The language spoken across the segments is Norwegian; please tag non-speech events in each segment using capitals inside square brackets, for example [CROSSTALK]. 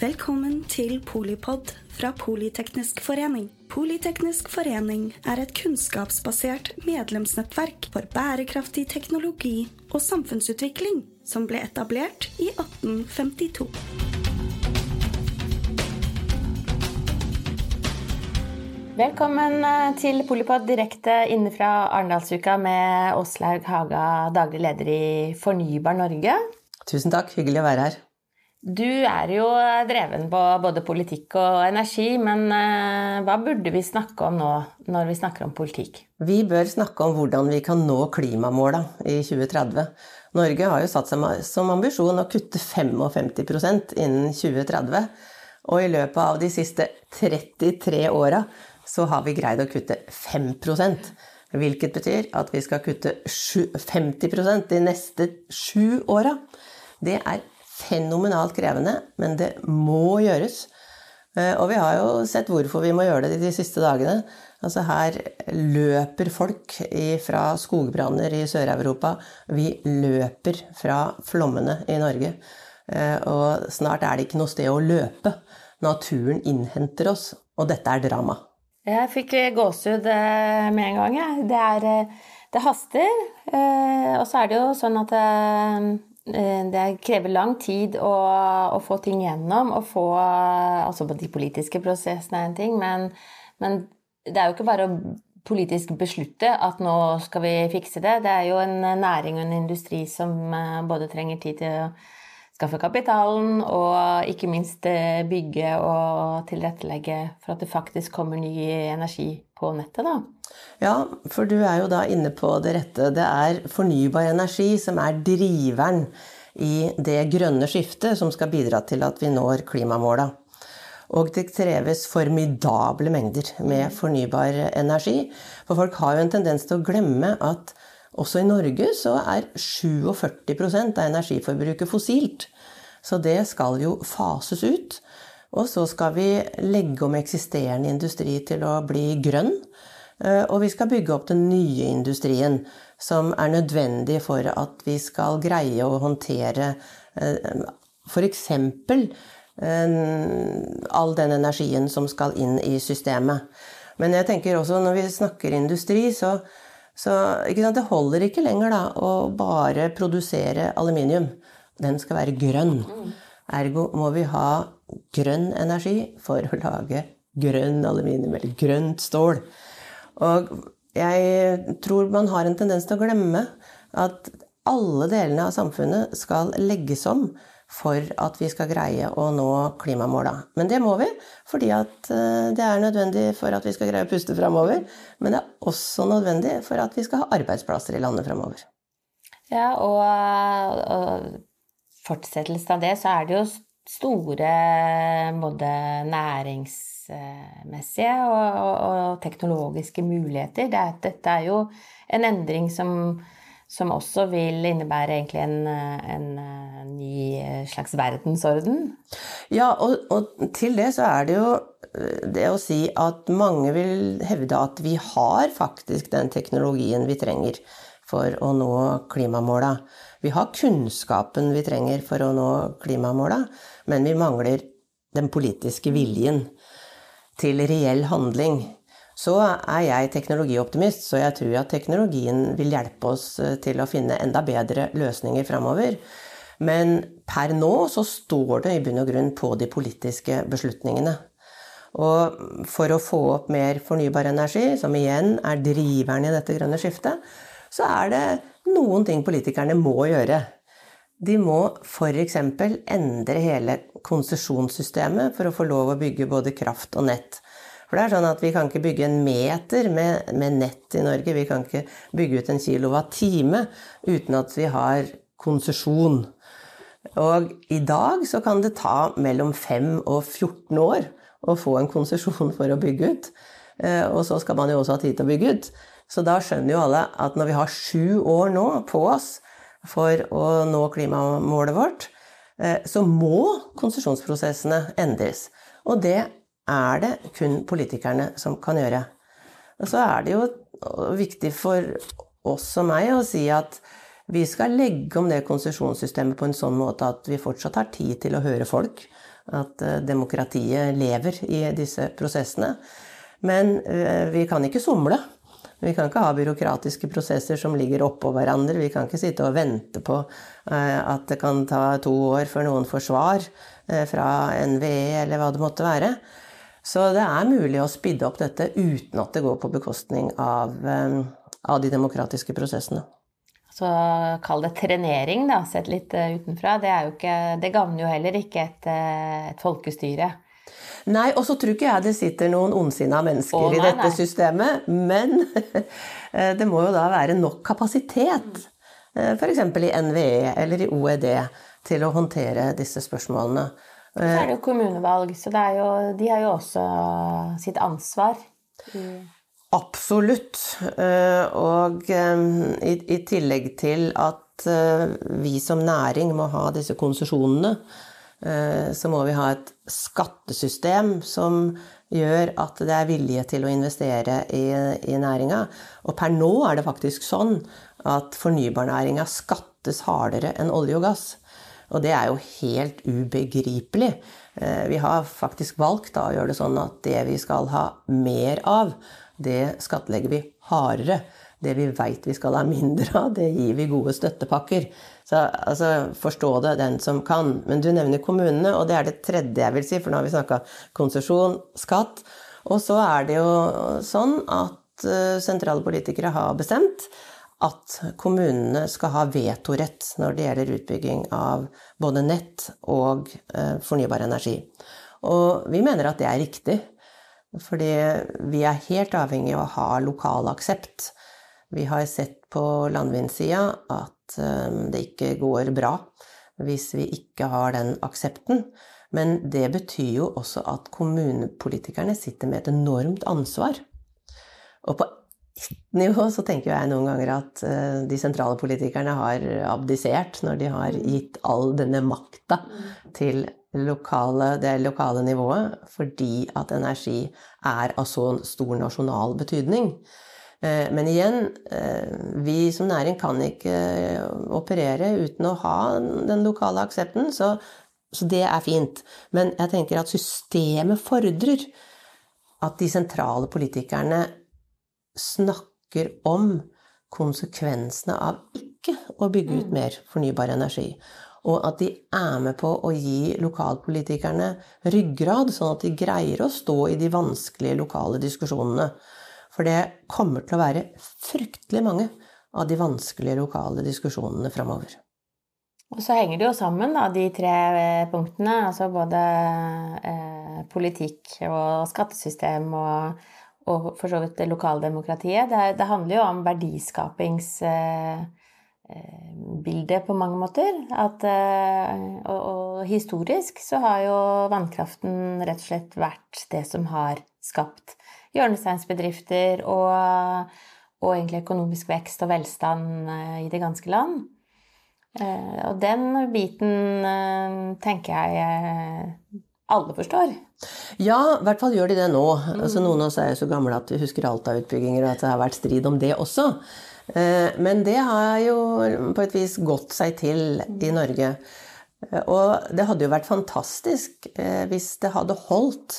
Velkommen til Polipod fra Politeknisk forening. Politeknisk forening er et kunnskapsbasert medlemsnettverk for bærekraftig teknologi og samfunnsutvikling som ble etablert i 1852. Velkommen eh, til Polipod direkte inne fra Arendalsuka med Åslaug Haga, daglig leder i Fornybar Norge. Tusen takk, hyggelig å være her. Du er jo dreven på både politikk og energi, men eh, hva burde vi snakke om nå når vi snakker om politikk? Vi bør snakke om hvordan vi kan nå klimamåla i 2030. Norge har jo satt seg som ambisjon å kutte 55% innen 2030. Og i løpet av de siste 33 åra så har vi greid å kutte 5% Hvilket betyr at vi skal kutte 50% de neste sju åra. Det er fenomenalt krevende, men det må gjøres. Eh, og vi har jo sett hvorfor vi må gjøre det de siste dagene. Altså her løper folk fra skogbranner i Sør-Europa. Vi løper fra flommene i Norge. Eh, og snart er det ikke noe sted å løpe. Naturen innhenter oss, og dette er drama. Jeg fikk eh, gåsehud eh, med en gang, jeg. Det, det haster. Og så er det jo sånn at det krever lang tid å, å få ting gjennom. Å få Altså de politiske prosessene er en ting, men, men det er jo ikke bare å politisk beslutte at nå skal vi fikse det. Det er jo en næring og en industri som både trenger tid til å skaffe kapitalen og ikke minst eh, bygge og tilrettelegge for at det faktisk kommer ny energi på nettet, da. Ja, for du er jo da inne på det rette. Det er fornybar energi som er driveren i det grønne skiftet som skal bidra til at vi når klimamåla. Og det kreves formidable mengder med fornybar energi. For folk har jo en tendens til å glemme at også i Norge så er 47% av energiforbruket fossilt. Så det skal jo fases ut. Og så skal vi legge om eksisterende industri til å bli grønn. Eh, og vi skal bygge opp den nye industrien som er nødvendig for at vi skal greie å håndtere f.eks. Eh, all den energien som skal inn i systemet. Men jeg tenker også når vi snakker industri, så så det holder ikke lenger da, å bare produsere aluminium. Den skal være grønn. Ergo må vi ha grønn energi for å lage grønn aluminium, eller grønt stål. Og jeg tror man har en tendens til å glemme at alle delene av samfunnet skal legges om for at vi skal greie å nå klimamåla. Men det må vi, fordi eh, det er nødvendig for at vi skal greie å puste framover. Men det er også nødvendig for at vi skal ha arbeidsplasser i landet framover. Ja, og, og fortsettelse av det, så er det jo store både næringsmessige og, og, og teknologiske muligheter. Det, dette er jo en endring som som også vil innebære egentlig en, en, en ny slags verdensorden. Ja, og, og, til det så er det jo eh, det å si at mange vil hevde at vi har faktisk den teknologien vi trenger for å nå klimamåla. Vi har kunnskapen vi trenger for å nå klimamåla, men vi mangler den politiske viljen til reell handling. Så er jeg teknologioptimist, så jeg tror at teknologien vil hjelpe oss eh, til å finne enda bedre løsninger framover. Men per nå så står det i bunn og grunn på de politiske beslutningene. Og for å få opp mer fornybar energi, som igjen er driveren i dette grønne skiftet, så er det noen ting politikerne må gjøre. De må f.eks. endre hele konsesjonssystemet for å få lov å bygge både kraft og nett. For det er sånn at vi kan ikke bygge en meter med, med nett i Norge. Vi kan ikke bygge ut en kilowattime uten at vi har konsesjon. Og i dag så kan det ta mellom 5 og 14 år å få en konsesjon for å bygge ut. Eh, og så skal man jo også ha tid til å bygge ut. Så da skjønner jo alle at når vi har sju år nå på oss for å nå klimamålet vårt, eh, så må konsesjonsprosessene endres. Og det er det kun politikerne som kan gjøre. Og så er det jo viktig for oss og meg å si at vi skal legge om det konsesjonssystemet på en sånn måte at vi fortsatt har tid til å høre folk. at demokratiet lever i disse prosessene. Men vi kan ikke somle. Vi kan ikke ha byråkratiske prosesser som ligger oppå hverandre. Vi kan ikke sitte og vente på at det kan ta to år før noen får svar fra NVE eller hva det måtte være. Så det er mulig å spidde opp dette uten at det går på bekostning av, av de demokratiske prosessene. Så kall det trenering, da, sett litt utenfra. Det, ikke, det gagner jo heller ikke et, et folkestyre. Nei, og så tror ikke jeg det sitter noen ondsinna mennesker Å, nei, i dette nei. systemet. Men [LAUGHS] det må jo da være nok kapasitet, f.eks. i NVE eller i OED, til å håndtere disse spørsmålene. Så er det jo kommunevalg, så jo, de har jo også sitt ansvar. Absolutt. Og i tillegg til at vi som næring må ha disse konsesjonene, Eh, så må vi ha et skattesystem som gjør at det er vilje til å investere i, i næringa. Og per nå er det faktisk sånn at fornybarnæringa skattes hardere enn olje og gass. Og det er jo helt ubegripelig. Eh, vi har faktisk valgt da, å gjøre det sånn at det vi skal ha mer av, det skattlegger vi hardere. Det vi veit vi skal ha mindre av, det gir vi gode støttepakker. Så altså, forstå det, den som kan. Men du nevner kommunene, og det er det tredje jeg vil si, for nå har vi snakka konsesjon, skatt. Og så er det jo sånn at uh, sentrale politikere har bestemt at kommunene skal ha vetorett når det gjelder utbygging av både nett og uh, fornybar energi. Og vi mener at det er riktig. Fordi vi er helt avhengig av å ha lokal aksept. Vi har sett på landvindsida at Eh, det ikke går bra hvis vi ikke har den aksepten. Men det betyr jo også at kommunepolitikerne sitter med et enormt ansvar. Og på ett nivå så tenker jeg noen ganger at eh, de sentrale politikerne har abdisert når de har gitt all denne makta til lokale, det lokale nivået, fordi at energi er av så stor nasjonal betydning. Eh, men igjen, eh, vi som næring kan ikke eh, operere uten å ha den lokale aksepten, så, så det er fint. Men jeg tenker at systemet fordrer at de sentrale politikerne snakker om konsekvensene av ikke å bygge ut mm. mer fornybar energi. Og at de er med på å gi lokalpolitikerne ryggrad, sånn at de greier å stå i de vanskelige lokale diskusjonene. For det kommer til å være fryktelig mange av de vanskelige lokale diskusjonene framover. Og så henger det jo sammen, da, de tre eh, punktene. Altså både eh, politikk og skattesystem og, og, for så vidt lokaldemokratiet. Det, det handler jo om verdiskapingsbildet eh, eh på mange måter. At, eh, og, og, historisk så har jo vannkraften rett og slett vært det som har skapt hjørnesteinsbedrifter og, og egentlig økonomisk vekst og velstand eh, i det ganske land. Eh, og den biten eh, tenker jeg alle forstår. Ja, i hvert fall gjør de det nå. Mm. Altså, noen av oss er jo så gamle at vi husker Alta-utbygginger, og at det har vært strid om det også. Men det har jo på et vis gått seg til i Norge. Og det hadde jo vært fantastisk hvis det hadde holdt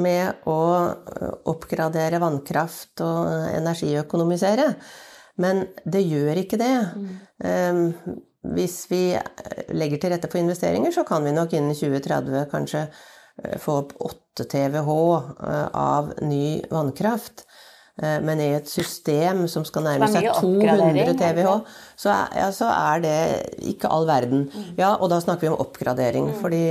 med å øh, oppgradere vannkraft og energiøkonomisere. Men det gjør ikke det. Mm. Hvis vi legger til rette for investeringer, så kan vi nok innen 2030 kanskje få opp 8 TWh av ny vannkraft. Men i et system som skal nærme seg 200 TWh, så er, ja, så er det ikke all verden. Mm. Ja, og da snakker vi om oppgradering. Mm. fordi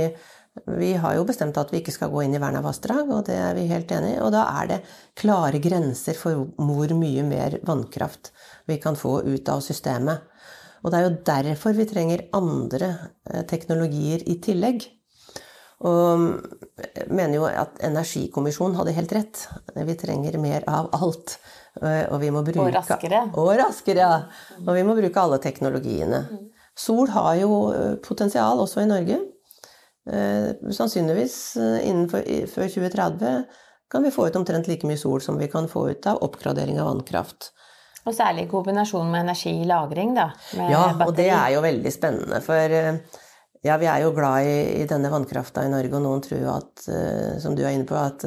vi har jo bestemt at vi ikke skal gå inn i verna vassdrag, og det er vi helt enig i. Og da er det klare grenser for hvor mye mer vannkraft vi kan få ut av systemet. Og det er jo derfor vi trenger andre eh, teknologier i tillegg. Og jeg mener jo at Energikommisjonen hadde helt rett. Vi trenger mer av alt. Eh, og vi må bruke Og raskere. Og raskere, ja. Og vi må bruke alle teknologiene. Mm. Sol har jo eh, potensial også i Norge. Eh, sannsynligvis eh, innenfor, før 2030 kan vi få ut omtrent like mye sol som vi kan få ut av oppgradering av vannkraft. Og særlig i kombinasjon med energilagring, da. ja, batteri. og det er jo veldig spennende. For eh, ja, vi er jo glad i, i denne vannkrafta i Norge, og noen tror at, som du er inne på, at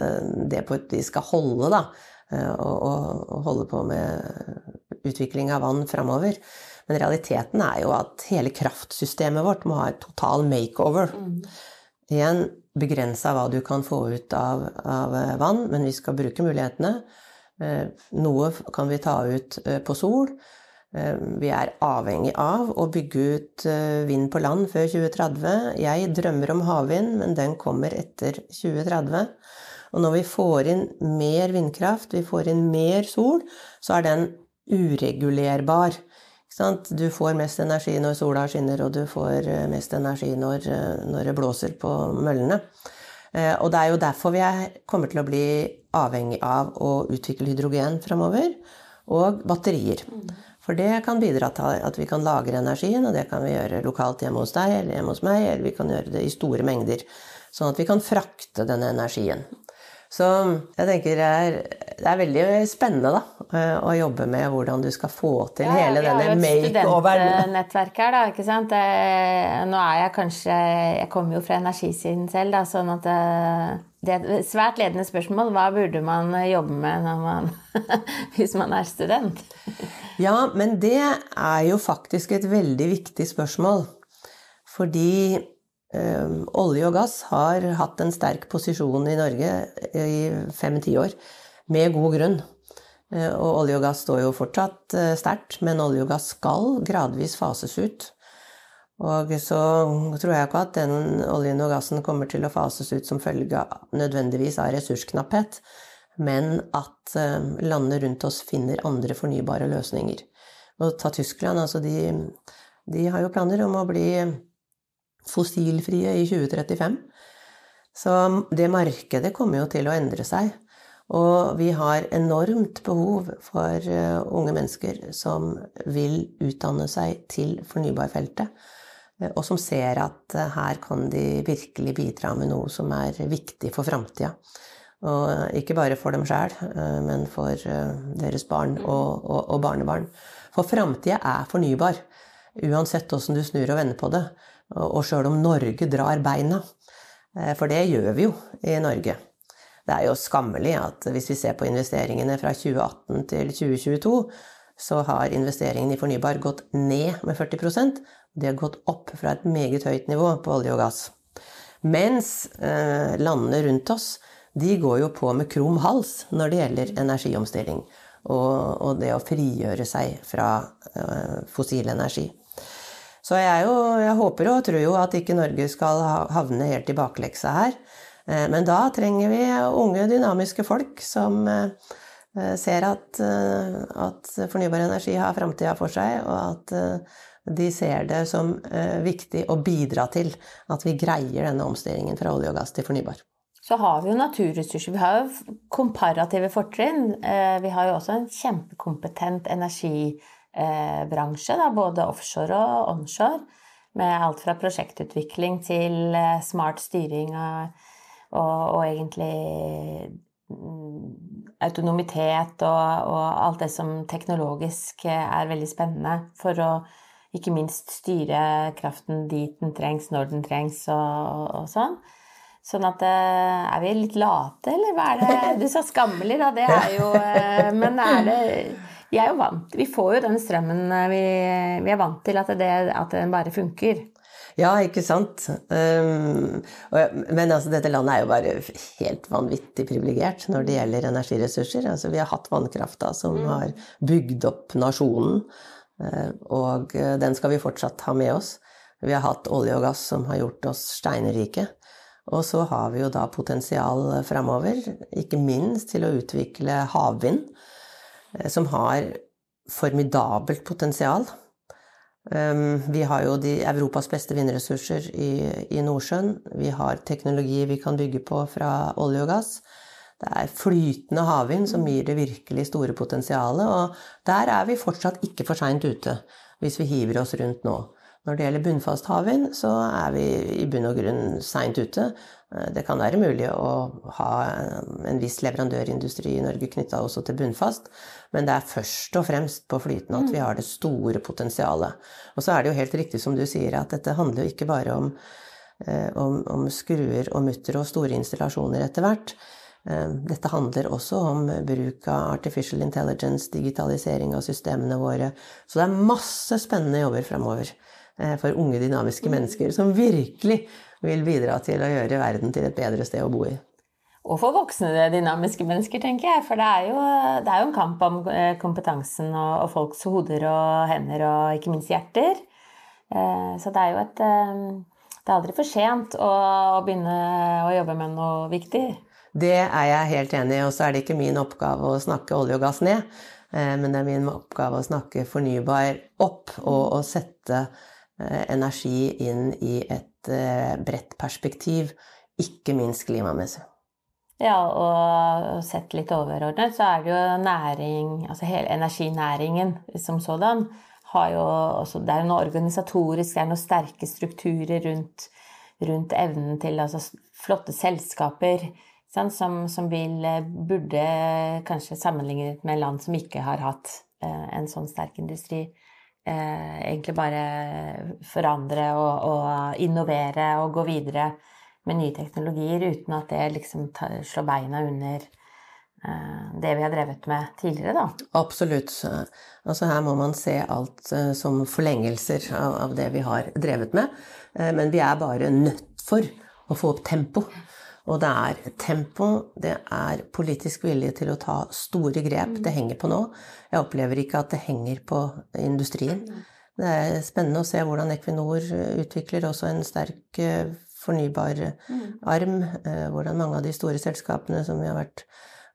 det på et vis skal holde, da. Uh, og, og, holde på med utvikling av vann framover. Men realiteten er jo at hele kraftsystemet vårt må ha et total makeover. Mm. Igjen begrensa hva du kan få ut av, av, vann, men vi skal bruke mulighetene. Noe kan vi ta ut på sol. Eh, vi er avhengig av å bygge ut eh, vind på land før 2030. Jeg drømmer om havvind, men den kommer etter 2030. Og når vi får inn mer vindkraft, vi får inn mer sol, så er den uregulerbar. Du får mest energi når sola skinner, og du får eh, mest energi når, når det blåser på møllene. Og det er jo derfor vi kommer til å bli avhengig av å utvikle hydrogen framover, og batterier. Mm. For det kan bidra til at vi kan lagre energien, og det kan vi gjøre lokalt hjemme hos deg eller hjemme hos meg, eller vi kan gjøre det i store mengder. Sånn at vi kan frakte denne energien. Så jeg tenker det er, det er veldig spennende da, eh, å jobbe med hvordan du skal få til ja, hele denne makeoveren. Vi har jo et studentnettverk her, da. ikke sant? Nå er jeg kanskje Jeg kommer jo fra energisiden selv, da, sånn at eh, det er et svært ledende spørsmål. Hva burde man jobbe med man, [LAUGHS] hvis man er student? Ja, men det er jo faktisk et veldig viktig spørsmål. Fordi olje og gass har hatt en sterk posisjon i Norge i fem-ti år. Med god grunn. Eh, og olje og gass står jo fortsatt øh, sterkt, men olje og gass skal gradvis fases ut. Og så tror jeg ikke at den oljen og gassen kommer til å fases ut som følge nødvendigvis av ressursknapphet men at eh, landene rundt oss finner andre fornybare løsninger. Og ta Tyskland, altså de, de har jo planer om å bli fossilfrie i 2035. Så det markedet kommer jo til å endre seg. Og vi har enormt behov for eh, unge mennesker som vil utdanne seg til fornybarfeltet, eh, og som ser at her kan de virkelig bidra med noe som er viktig for framtida. Og ikke bare for dem sjæl, eh, men for eh, deres barn og, og, og barnebarn. For framtida er fornybar, uansett åssen du snur og vender på det. Og sjøl om Norge drar beina. Eh, for det gjør vi jo i Norge. Det er jo skammelig at hvis vi ser på investeringene fra 2018 til 2022, så har investeringene i fornybar gått ned med 40% De har gått opp fra et meget høyt nivå på olje og gass. Mens eh, landene rundt oss de går jo på med krum hals når det gjelder energiomstilling. Og, det å frigjøre seg fra uh, fossil energi. Så jeg, jo, jeg, håper og tror jo at ikke Norge skal havne helt i bakleksa her. Uh, men da trenger vi unge, dynamiske folk som uh, ser at, at, fornybar energi har framtida for seg, og at de ser det som viktig å bidra til at vi greier denne omstillingen fra olje og gass til fornybar så har vi jo naturressurser. Vi har jo komparative fortrinn. Eh, vi har jo også en kjempekompetent energibransje, både offshore og onshore. Med alt fra prosjektutvikling til eh, smart styring og, og, og egentlig mm, autonomitet og, og, alt det som teknologisk er veldig spennende for å ikke minst styre kraften dit den trengs, når den trengs og, og sånn. Sånn at eh, Er vi litt late, eller hva er det Du sa skammelig, da. Det er jo eh, Men er det Vi er jo vant Vi får jo den strømmen eh, vi, vi er vant til, at, det, at den bare funker. Ja, ikke sant. Um, men altså, dette landet er jo bare helt vanvittig privilegert når det gjelder energiressurser. Altså, vi har hatt vannkrafta som mm. har bygd opp nasjonen, og den skal vi fortsatt ha med oss. Vi har hatt olje og gass som har gjort oss steinrike. Og så har vi jo da potensial framover, ikke minst til å utvikle havvind, eh, som har formidabelt potensial. Ehm, vi har jo de Europas beste vindressurser i, i Nordsjøen. Vi har teknologi vi kan bygge på fra olje og gass. Det er flytende havvind som gir det virkelig store potensialet, og der er vi fortsatt ikke for seint ute hvis vi hiver oss rundt nå. Når det gjelder bunnfast havvind, så er vi i bunn og grunn seint ute. Eh, det kan være mulig å ha en viss leverandørindustri i Norge knytta også til bunnfast, men det er først og fremst på flytende at vi har det store potensialet. Og så er det jo helt riktig som du sier, at dette handler jo ikke bare om, eh, om, om skruer og mutter og store installasjoner etter hvert. Eh, dette handler også om bruk av artificial intelligence, digitalisering av systemene våre. Så det er masse spennende jobber fremover for unge, dynamiske mennesker som virkelig vil bidra til å gjøre verden til et bedre sted å bo i. Og for voksne dynamiske mennesker, tenker jeg. For det er jo, det er jo en kamp om eh, kompetansen og, og, folks hoder og hender og ikke minst hjerter. Eh, så det er jo et eh, Det er aldri for sent å, å begynne å jobbe med noe viktig. Det er jeg helt enig i, og så er det ikke min oppgave å snakke olje og gass ned. Men det er min oppgave å snakke fornybar opp og, og sette energi inn i et Eh, bredt perspektiv, ikke minst klimamessig. Ja, og sett litt overordnet, så er det jo næring Altså hele energinæringen som sådan har jo også Det er noe organisatorisk, det er noen sterke strukturer rundt, rundt evnen til altså flotte selskaper sånn, som, som, vil Burde kanskje sammenlignet med land som ikke har hatt eh, en sånn sterk industri eh, egentlig bare forandre og, og, innovere og gå videre med nye teknologier uten at det liksom tar, slår beina under eh, det vi har drevet med tidligere, da. Absolutt. Altså her må man se alt eh, som forlengelser av, det vi har drevet med. Eh, men vi er bare nødt for å få opp tempo. Og det er tempo, det er politisk vilje til å ta store grep. Det henger på nå. Jeg opplever ikke at det henger på industrien. Det er spennende å se hvordan Equinor utvikler også en sterk eh, fornybar arm. Eh, hvordan mange av de store selskapene som, har, vært,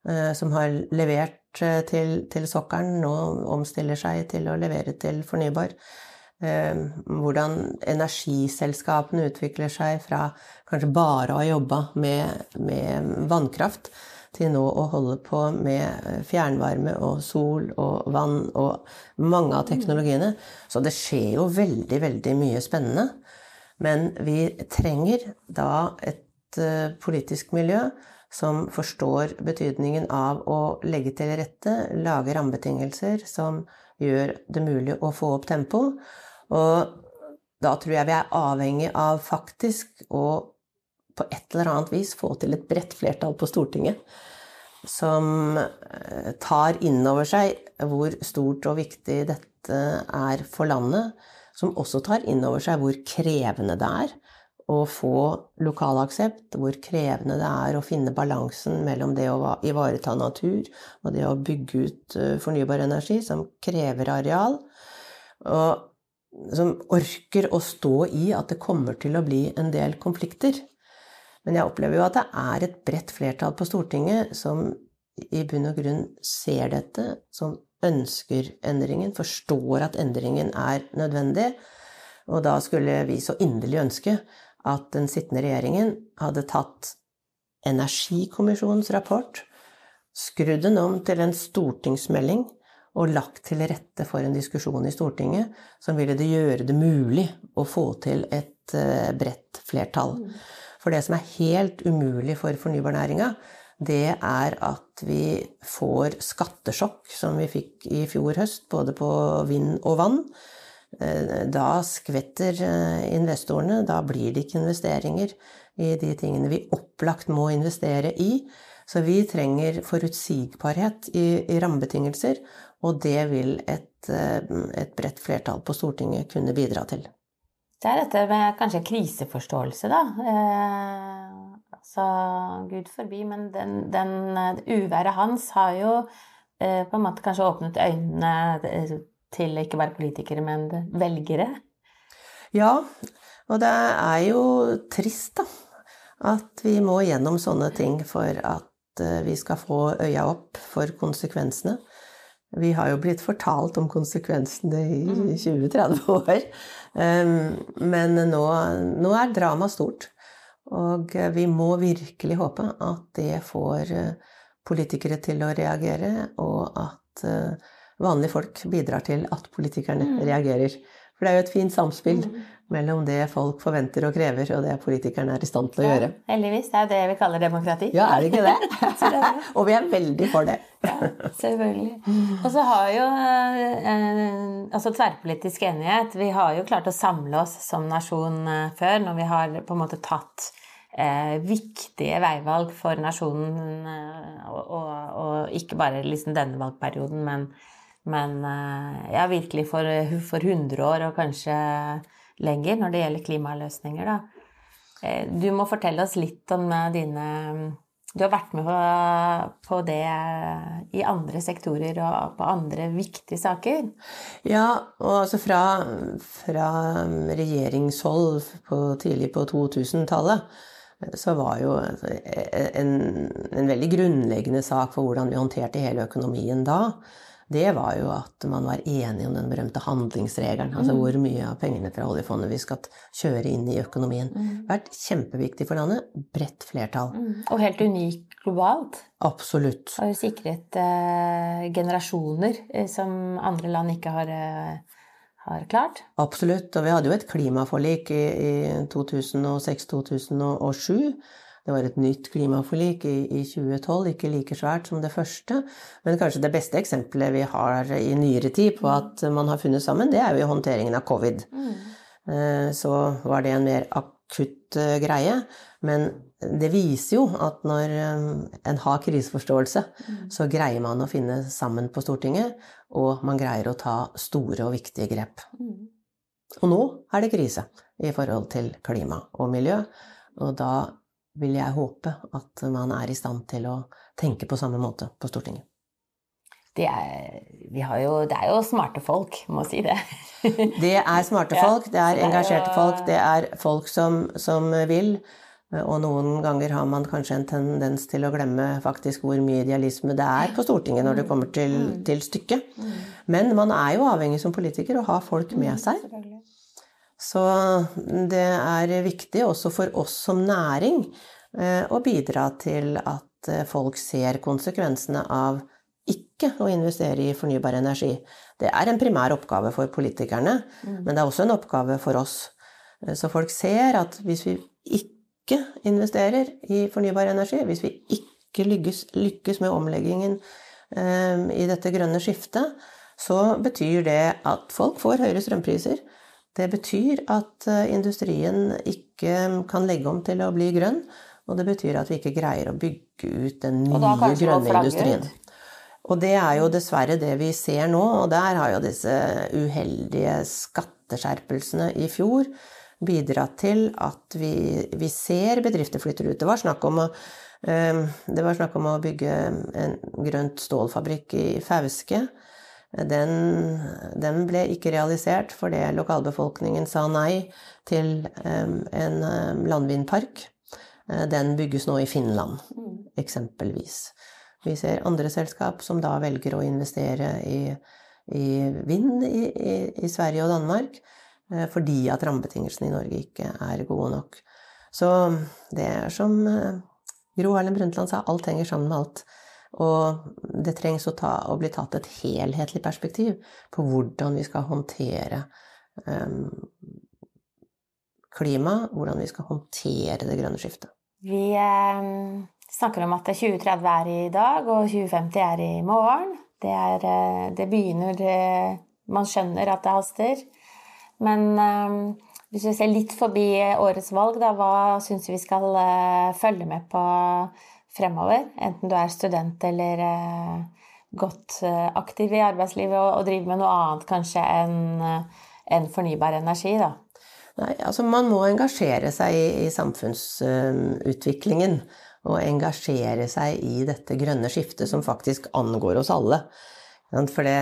eh, som har levert til, til sokkelen, nå omstiller seg til å levere til fornybar. Eh, hvordan energiselskapene utvikler seg fra kanskje bare å ha jobba med, med, vannkraft, til nå å holde på med fjernvarme og sol og vann og mange av teknologiene. Så det skjer jo veldig, veldig mye spennende. Men vi trenger da et eh, politisk miljø som forstår betydningen av å legge til rette, lage rammebetingelser som gjør det mulig å få opp tempo, og da tror jeg vi er avhengig av faktisk å på et eller annet vis få til et bredt flertall på Stortinget som eh, tar inn over seg hvor stort og viktig dette er for landet. Som også tar inn over seg hvor krevende det er å få lokal aksept, hvor krevende det er å finne balansen mellom det å ivareta natur og det å bygge ut eh, fornybar energi, som krever areal. Og som orker å stå i at det kommer til å bli en del konflikter. Men jeg opplever jo at det er et bredt flertall på Stortinget som i bunn og grunn ser dette, som ønsker endringen, forstår at endringen er nødvendig. Og da skulle vi så inderlig ønske at den sittende regjeringen hadde tatt Energikommisjonens rapport, skrudd den om til en stortingsmelding og lagt til rette for en diskusjon i Stortinget som ville det gjøre det mulig å få til et eh, bredt flertall. For det som er helt umulig for fornybarnæringa, det er at vi får skattesjokk, som vi fikk i fjor høst, både på vind og vann. Eh, da skvetter eh, investorene, da blir det ikke investeringer i de tingene vi opplagt må investere i. Så vi trenger forutsigbarhet i, i rammebetingelser, og det vil et, eh, et, bredt flertall på Stortinget kunne bidra til. Det er dette med kanskje kriseforståelse, da. Eh, altså, gud forbi, men den, den uværet hans har jo eh, på en måte kanskje åpnet øynene eh, til ikke bare politikere, men velgere. Ja, og det er jo trist, da. At vi må gjennom sånne ting for at Eh, vi skal få øya opp for konsekvensene. Vi har jo blitt fortalt om konsekvensene i 20-30 mm. år. Men nå, nå er dramaet stort. Og vi må virkelig håpe at det får eh, politikere til å reagere, og at eh, vanlige folk bidrar til at politikerne mm. reagerer. For det er jo et fint samspill mm. Mellom det folk forventer og krever, og det politikerne er i stand til å gjøre. Ja, heldigvis. Det er jo det vi kaller demokrati. Ja, er det ikke [LAUGHS] det? og vi er veldig for det. ja, selvfølgelig. Og så har jo eh, altså tverrpolitisk enighet Vi har jo klart å samle oss som nasjon eh, før, når vi har på en måte tatt eh, viktige veivalg for nasjonen, eh, og, og, og, ikke bare liksom denne valgperioden, men, men ja, virkelig for, for 100 år og kanskje lenger når det gjelder klimaløsninger, da. Eh, du må fortelle oss litt om eh, dine du har vært med på, det i andre sektorer og på andre viktige saker? Ja, og altså fra, fra regjeringshold på, tidlig på 2000-tallet så var jo en, en, veldig grunnleggende sak for hvordan vi håndterte hele økonomien da, det var jo at man var enig om den berømte handlingsregelen. Altså mm. hvor mye av pengene fra oljefondet vi skal kjøre inn i økonomien. Mm. Vært kjempeviktig for landet. Bredt flertall. Mm. Og helt unik globalt. Absolutt. Har jo sikret eh, generasjoner eh, som andre land ikke har eh, har klart? Absolutt. Og vi hadde jo et klimaforlik i, i 2006-2007. Det var et nytt klimaforlik i, i, 2012, ikke like svært som det første. Men kanskje det beste eksempelet vi har i nyere tid på at man har funnet sammen, det er jo håndteringen av covid. Mm. Eh, så var det en mer akutt eh, greie. Men det viser jo at når eh, en har kriseforståelse, mm. så greier man å finne sammen på Stortinget, og man greier å ta store og viktige grep. Mm. Og nå er det krise i forhold til klima og miljø, og da vil jeg håpe at man er i stand til å tenke på samme måte på Stortinget. Det er, jo, det er jo smarte folk, må si det. [LAUGHS] det er smarte folk, det er engasjerte folk, det er folk som, som vil. Og noen ganger har man kanskje en tendens til å glemme faktisk hvor mye idealisme det er på Stortinget når det kommer til, mm. til stykket. Mm. Men man er jo avhengig som politiker å ha folk med seg. Så det er viktig også for oss som næring eh, å bidra til at eh, folk ser konsekvensene av ikke å investere i fornybar energi. Det er en primær oppgave for politikerne, men det er også en oppgave for oss. Eh, så folk ser at hvis vi ikke ikke investerer i fornybar energi, hvis vi ikke lykkes, lykkes med omleggingen eh, i dette grønne skiftet, så betyr det at folk får høyere strømpriser. Det betyr at eh, industrien ikke kan legge om til å bli grønn. Og det betyr at vi ikke greier å bygge ut den nye grønne industrien. Og det er jo dessverre det vi ser nå, og der har jo disse uheldige skatteskjerpelsene i fjor bidratt til at vi, vi ser bedrifter flytter ut. Det var snakk om å ehm, det var snakk om å bygge en grønt stålfabrikk i Fauske. Den, den, ble ikke realisert fordi lokalbefolkningen sa nei til en landvindpark. Eh, den bygges nå i Finland, eksempelvis. Vi ser andre selskap som da velger å investere i, i vind i, i, i Sverige og Danmark. Eh, fordi at rammebetingelsene i Norge ikke er gode nok. Så det er som eh, Gro Harlem Brundtland sa, alt henger sammen med alt. Og det trengs å, ta, å, bli tatt et helhetlig perspektiv på hvordan vi skal håndtere um, klima, hvordan vi skal håndtere det grønne skiftet. Vi um, snakker om at 2030 er i dag, og 2050 er i morgen. Det, er, det begynner Man skjønner at det haster. Men um, hvis vi ser litt forbi årets valg, da, hva syns vi skal følge med på fremover? Enten du er student eller uh, godt uh, aktiv i arbeidslivet og, driver med noe annet kanskje enn en fornybar energi, da. Nei, altså man må engasjere seg i, i samfunnsutviklingen. Og engasjere seg i dette grønne skiftet som faktisk angår oss alle. For det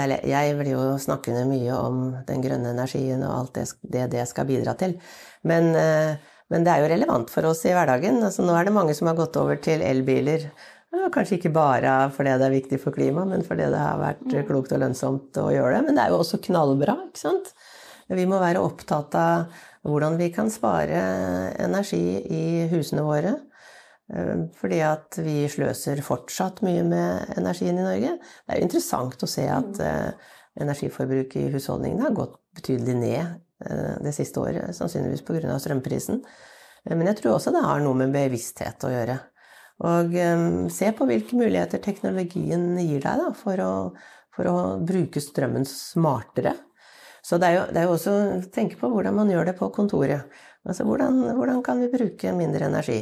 er, jeg vil jo snakke mye om den grønne energien og alt det det, det skal bidra til. Men, eh, men, det er jo relevant for oss i hverdagen. Altså, nå er det mange som har gått over til elbiler. Kanskje ikke bare fordi det er viktig for klimaet, men fordi det har vært mm. klokt og lønnsomt å gjøre det. Men det er jo også knallbra, ikke sant? Vi må være opptatt av hvordan vi kan spare energi i husene våre. Eh, fordi at vi sløser fortsatt mye med energien i Norge. Det er jo interessant å se at mm. eh, energiforbruket i husholdningene har gått betydelig ned det siste året, sannsynligvis pga. strømprisen. Men jeg tror også det har noe med bevissthet å gjøre. Og um, se på hvilke muligheter teknologien gir deg da, for, å, for å bruke strømmen smartere. Så det er, jo, det er jo også å tenke på hvordan man gjør det på kontoret. Altså hvordan, hvordan kan vi bruke mindre energi?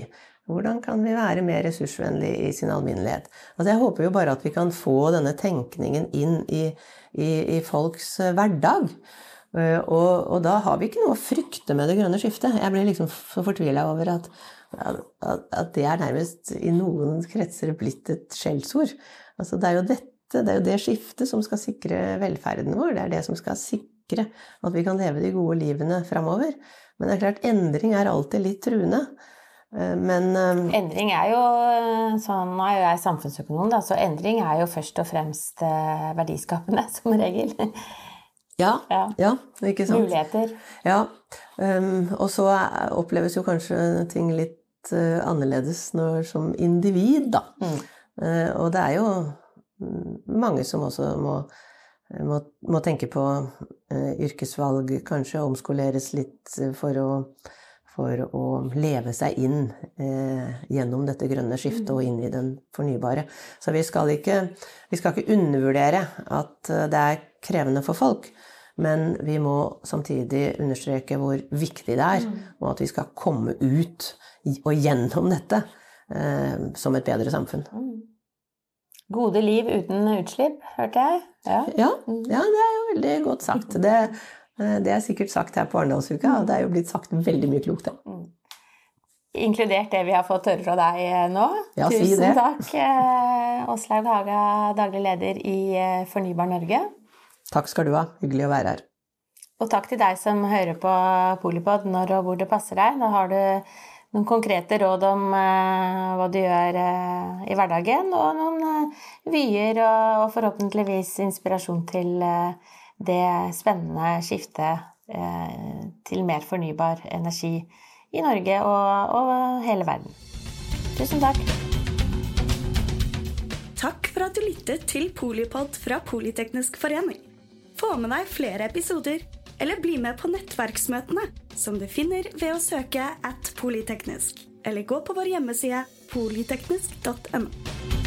Hvordan kan vi være mer ressursvennlig i sin alminnelighet? Altså jeg håper jo bare at vi kan få denne tenkningen inn i, i, i folks eh, hverdag. Eh, og, og, da har vi ikke noe å frykte med det grønne skiftet. Jeg blir liksom så fortvila over at, at, at, det er nærmest i noen kretser blitt et skjellsord. Altså det er jo dette, det er jo det skiftet som skal sikre velferden vår. Det er det som skal sikre at vi kan leve de gode livene framover. Men det er klart, endring er alltid litt truende. Eh, men eh, Endring er jo sånn Nå er jo jeg samfunnsøkonom, da, så endring er jo først og fremst verdiskapende, [LAUGHS] som regel. Ja, ja. ikke sant. Muligheter. Ja. Um, og så oppleves jo kanskje ting litt uh, annerledes når, som individ, da. Mm. Uh, og det er jo mm, mange som også må, må, må tenke på uh, yrkesvalg, kanskje omskoleres litt for å for å leve seg inn eh, gjennom dette grønne skiftet og inn i den fornybare. Så vi skal, ikke, vi skal ikke undervurdere at det er krevende for folk. Men vi må samtidig understreke hvor viktig det er, og at vi skal komme ut og gjennom dette eh, som et bedre samfunn. Gode liv uten utslipp, hørte jeg. Ja. Ja, ja, det er jo veldig godt sagt. Det, Eh, det er sikkert sagt her på Arendalsuka, og det er jo blitt sagt veldig mye klokt. Ja. Mm. Inkludert det vi har fått høre fra deg eh, nå. Ja, Tusen si takk, eh, Åslaug Haga, daglig leder i Fornybar Norge. Takk skal du ha. Hyggelig å være her. Og takk til deg som hører på Polipod når og hvor det passer deg. Nå har du noen konkrete råd om hva du gjør i hverdagen, og noen vyer og, forhåpentligvis inspirasjon til det spennende skiftet eh, til mer fornybar energi i Norge og, og hele verden. Tusen takk. Takk for at du lyttet til Polipod fra Politeknisk forening. Få med deg flere episoder, eller bli med på nettverksmøtene, som du finner ved å søke at polyteknisk, eller gå på vår hjemmeside polyteknisk.no.